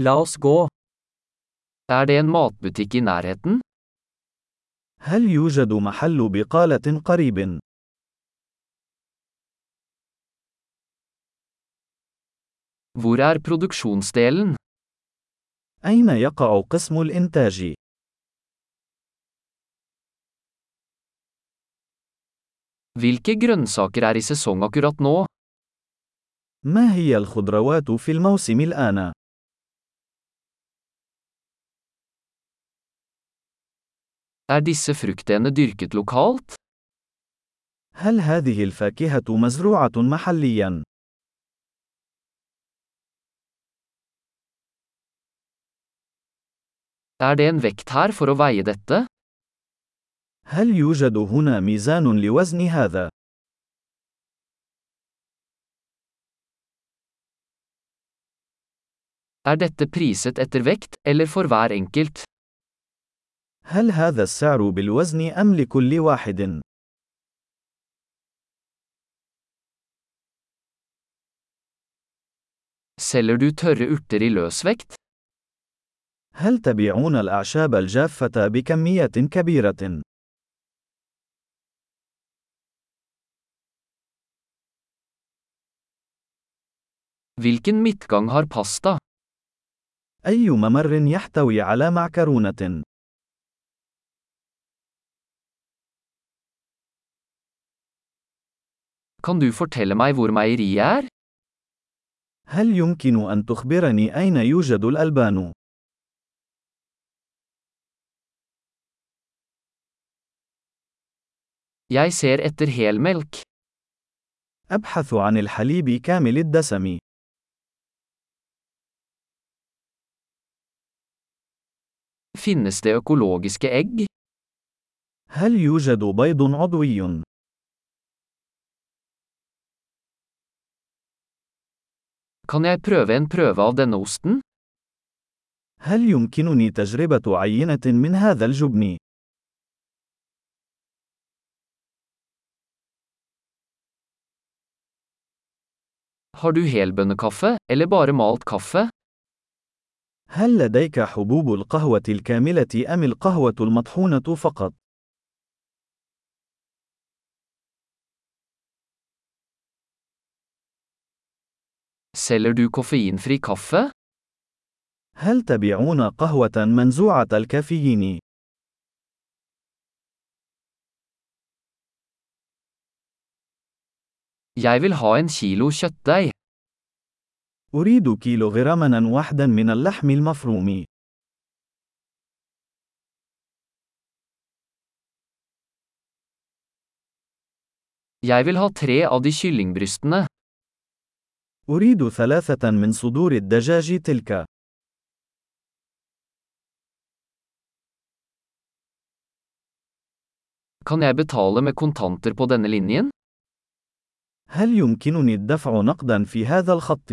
La oss gå. Er det en matbutikk i nærheten? هل يوجد محل بقالة قريب؟ Hvor er produksjonsdelen? أين يقع قسم الإنتاج؟ Hvilke grønnsaker er i sesong akkurat nå? ما هي الخضروات في الموسم الآن؟ Er disse fruktene dyrket lokalt? هل هذه الفاكهة مزروعة محليا؟ Er det en vekt her for å veie dette? هل يوجد هنا ميزان لوزن هذا؟ Er dette priset etter vekt, eller for hver enkelt? هل هذا السعر بالوزن أم لكل واحد؟ Selger du tørre urter i løsvekt? هل تبيعون الأعشاب الجافة بكمية كبيرة؟ Hvilken midtgang har pasta? أي ممر يحتوي على معكرونة؟ Kan du fortelle meg hvor meieriet er? هل يمكن أن تخبرني أين يوجد الألبان؟ Jeg ser etter helmelk. أبحث عن الحليب كامل الدسم. Finnes det økologiske egg? هل يوجد بيض عضوي؟ Kan jeg prøve en prøve av denne osten? هل يمكنني تجربة عينة من هذا الجبن؟ Har du helbønnekaffe, eller bare malt kaffe? هل لديك حبوب القهوة الكاملة أم القهوة المطحونة فقط؟ Selger du koffeinfri kaffe? هل تبيعون قهوة منزوعة الكافيين؟ Jeg vil ha en kilo kjøttdeig. أريد كيلوغراما واحدا من اللحم المفروم. Jeg vil ha tre av de kyllingbrystene. أريد ثلاثة من صدور الدجاج تلك. Kan jeg betale med kontanter på denne linjen? هل يمكنني الدفع نقدا في هذا الخط؟